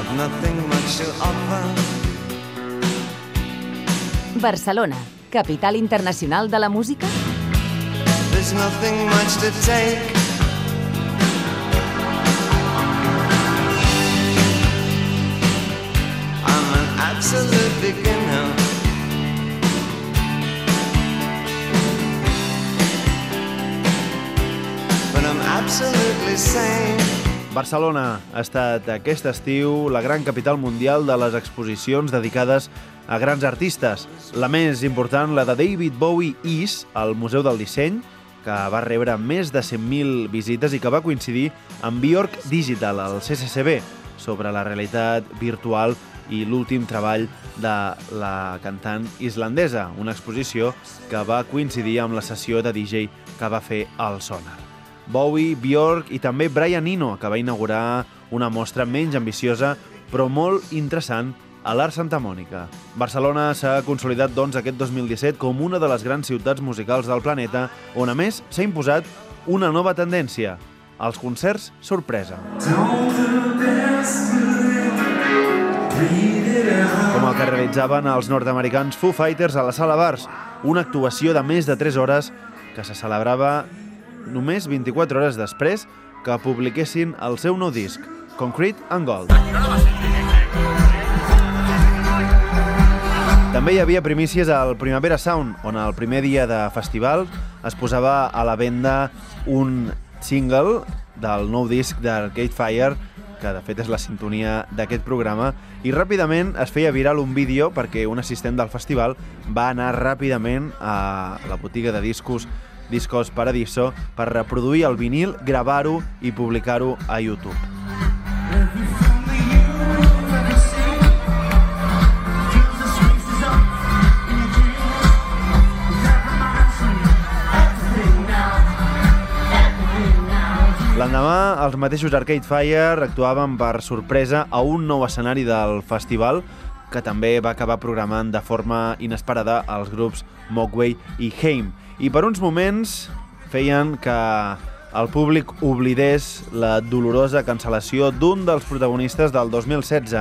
I've nothing much to offer. Barcelona, capital internacional de la música? There's nothing much to take. I'm an absolute beginner. But I'm absolutely sane. Barcelona ha estat aquest estiu la gran capital mundial de les exposicions dedicades a grans artistes. La més important, la de David Bowie Is, al Museu del Disseny, que va rebre més de 100.000 visites i que va coincidir amb Bjork Digital, al CCCB, sobre la realitat virtual i l'últim treball de la cantant islandesa, una exposició que va coincidir amb la sessió de DJ que va fer al Sonar. Bowie, Bjork i també Brian Eno, que va inaugurar una mostra menys ambiciosa però molt interessant a l'Art Santa Mònica. Barcelona s'ha consolidat doncs aquest 2017 com una de les grans ciutats musicals del planeta on a més s'ha imposat una nova tendència, els concerts sorpresa. Com el que realitzaven els nord-americans Foo Fighters a la Sala Bars, una actuació de més de 3 hores que se celebrava només 24 hores després que publiquessin el seu nou disc, Concrete and Gold. També hi havia primícies al Primavera Sound, on el primer dia de festival es posava a la venda un single del nou disc d'Arcade Fire, que de fet és la sintonia d'aquest programa, i ràpidament es feia viral un vídeo perquè un assistent del festival va anar ràpidament a la botiga de discos Discos Paradiso per reproduir el vinil, gravar-ho i publicar-ho a YouTube. L'endemà, els mateixos Arcade Fire actuaven per sorpresa a un nou escenari del festival que també va acabar programant de forma inesperada els grups Mogwai i Haim. I per uns moments feien que el públic oblidés la dolorosa cancel·lació d'un dels protagonistes del 2016,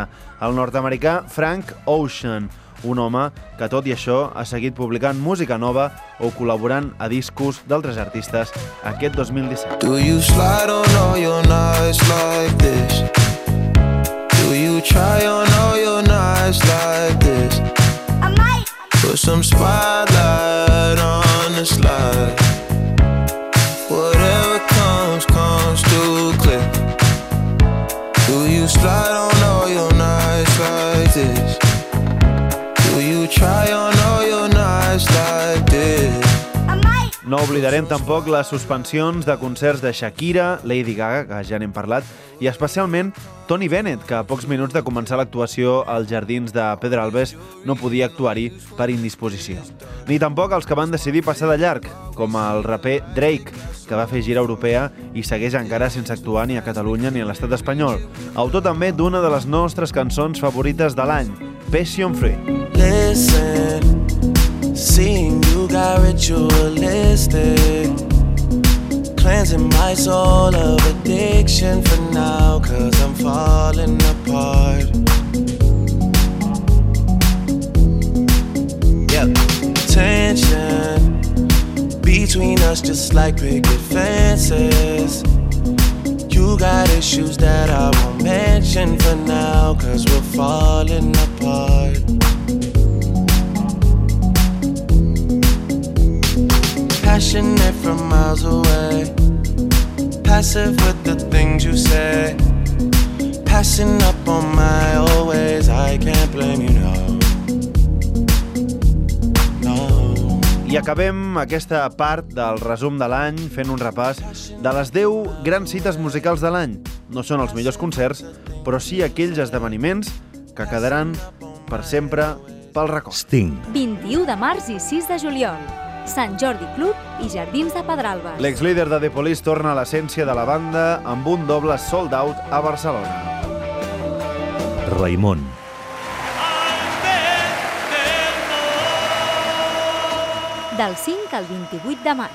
el nord-americà Frank Ocean, un home que, tot i això, ha seguit publicant música nova o col·laborant a discos d'altres artistes aquest 2017. Do you slide on all your nights like this? Do you try on all your nights like this? I might. Put some spotlight on the slide. No oblidarem tampoc les suspensions de concerts de Shakira, Lady Gaga, que ja n'hem parlat, i especialment Tony Bennett, que a pocs minuts de començar l'actuació als jardins de Pedralbes no podia actuar-hi per indisposició. Ni tampoc els que van decidir passar de llarg, com el raper Drake, que va fer gira europea i segueix encara sense actuar ni a Catalunya ni a l'estat espanyol. Autor també d'una de les nostres cançons favorites de l'any, Passion Free. Listen, got ritualistic. Cleansing my soul of addiction for now, cause I'm falling apart. Yep, tension between us just like picket fences. You got issues that I won't mention for now, cause we're falling apart. Passionate from miles away, passive with the things you say. Passing up on my old ways, I can't blame you. No. I acabem aquesta part del resum de l'any fent un repàs de les 10 grans cites musicals de l'any. No són els millors concerts, però sí aquells esdeveniments que quedaran per sempre pel record. Sting. 21 de març i 6 de juliol. Sant Jordi Club i Jardins de Pedralbes. L'ex-líder de The Police torna a l'essència de la banda amb un doble sold out a Barcelona. Raimon. Del 5 al 28 de maig.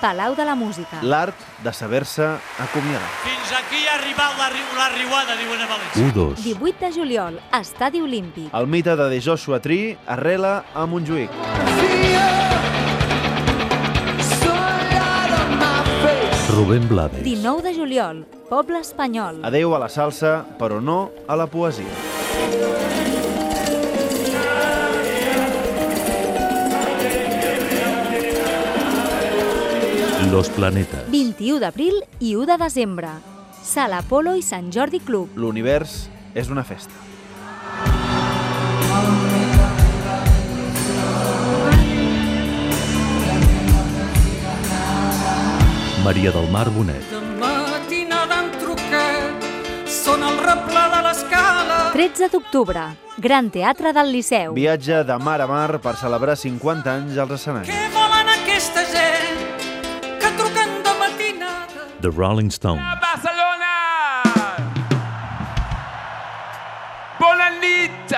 Palau de la Música. L'art de saber-se acomiadar. Fins aquí ha arribat la, ri- la riuada, diuen a València. 1-2. 18 de juliol, Estadi Olímpic. El mite de The Joshua Tree arrela a Montjuïc. Rubén Blades. 19 de juliol, Poble Espanyol. Adeu a la salsa, però no a la poesia. Los Planetas. 21 d'abril i 1 de desembre. Sala Apolo i Sant Jordi Club. L'univers és una festa. Maria del Mar Bonet. De matinada en truquet, són el replà de l'escala. 13 d'octubre, Gran Teatre del Liceu. Viatge de mar a mar per celebrar 50 anys als escenaris. Què volen aquesta gent que truquen de matinada? The Rolling Stones. Barcelona! Bona nit!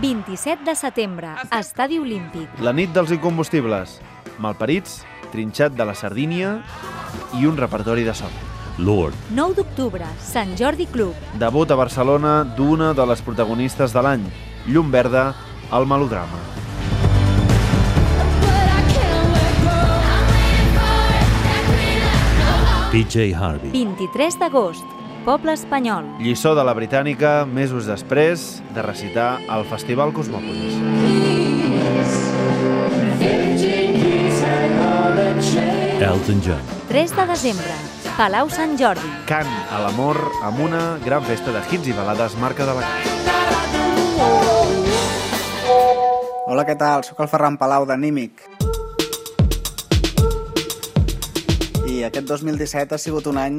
27 de setembre, Estadi Olímpic. La nit dels incombustibles. Malparits, trinxat de la Sardínia i un repertori de sol. Lord. 9 d'octubre, Sant Jordi Club. Debut a Barcelona d'una de les protagonistes de l'any, Llum Verda, el melodrama. PJ Harvey. 23 d'agost, Poble Espanyol. Lliçó de la Britànica mesos després de recitar al Festival Cosmòpolis. Elton John. 3 de desembre, Palau Sant Jordi. Cant a l'amor amb una gran festa de hits i balades marca de la. Hola, què tal? Soc el Ferran Palau de Nímic. I aquest 2017 ha sigut un any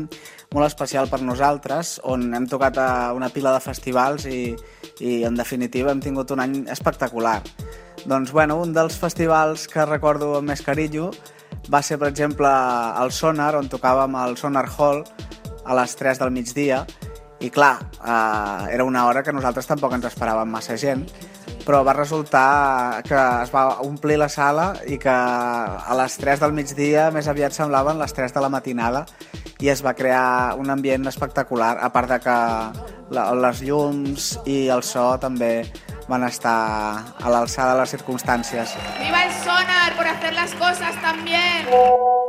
molt especial per nosaltres, on hem tocat a una pila de festivals i, i en definitiva, hem tingut un any espectacular. Doncs, bueno, un dels festivals que recordo amb més carinyo va ser, per exemple, el Sonar, on tocàvem al Sonar Hall a les 3 del migdia, i clar, eh, era una hora que nosaltres tampoc ens esperàvem massa gent, però va resultar que es va omplir la sala i que a les 3 del migdia més aviat semblaven les 3 de la matinada i es va crear un ambient espectacular, a part de que la, les llums i el so també van estar a l'alçada de les circumstàncies. ¡Viva el sonar por hacer las cosas tan bien!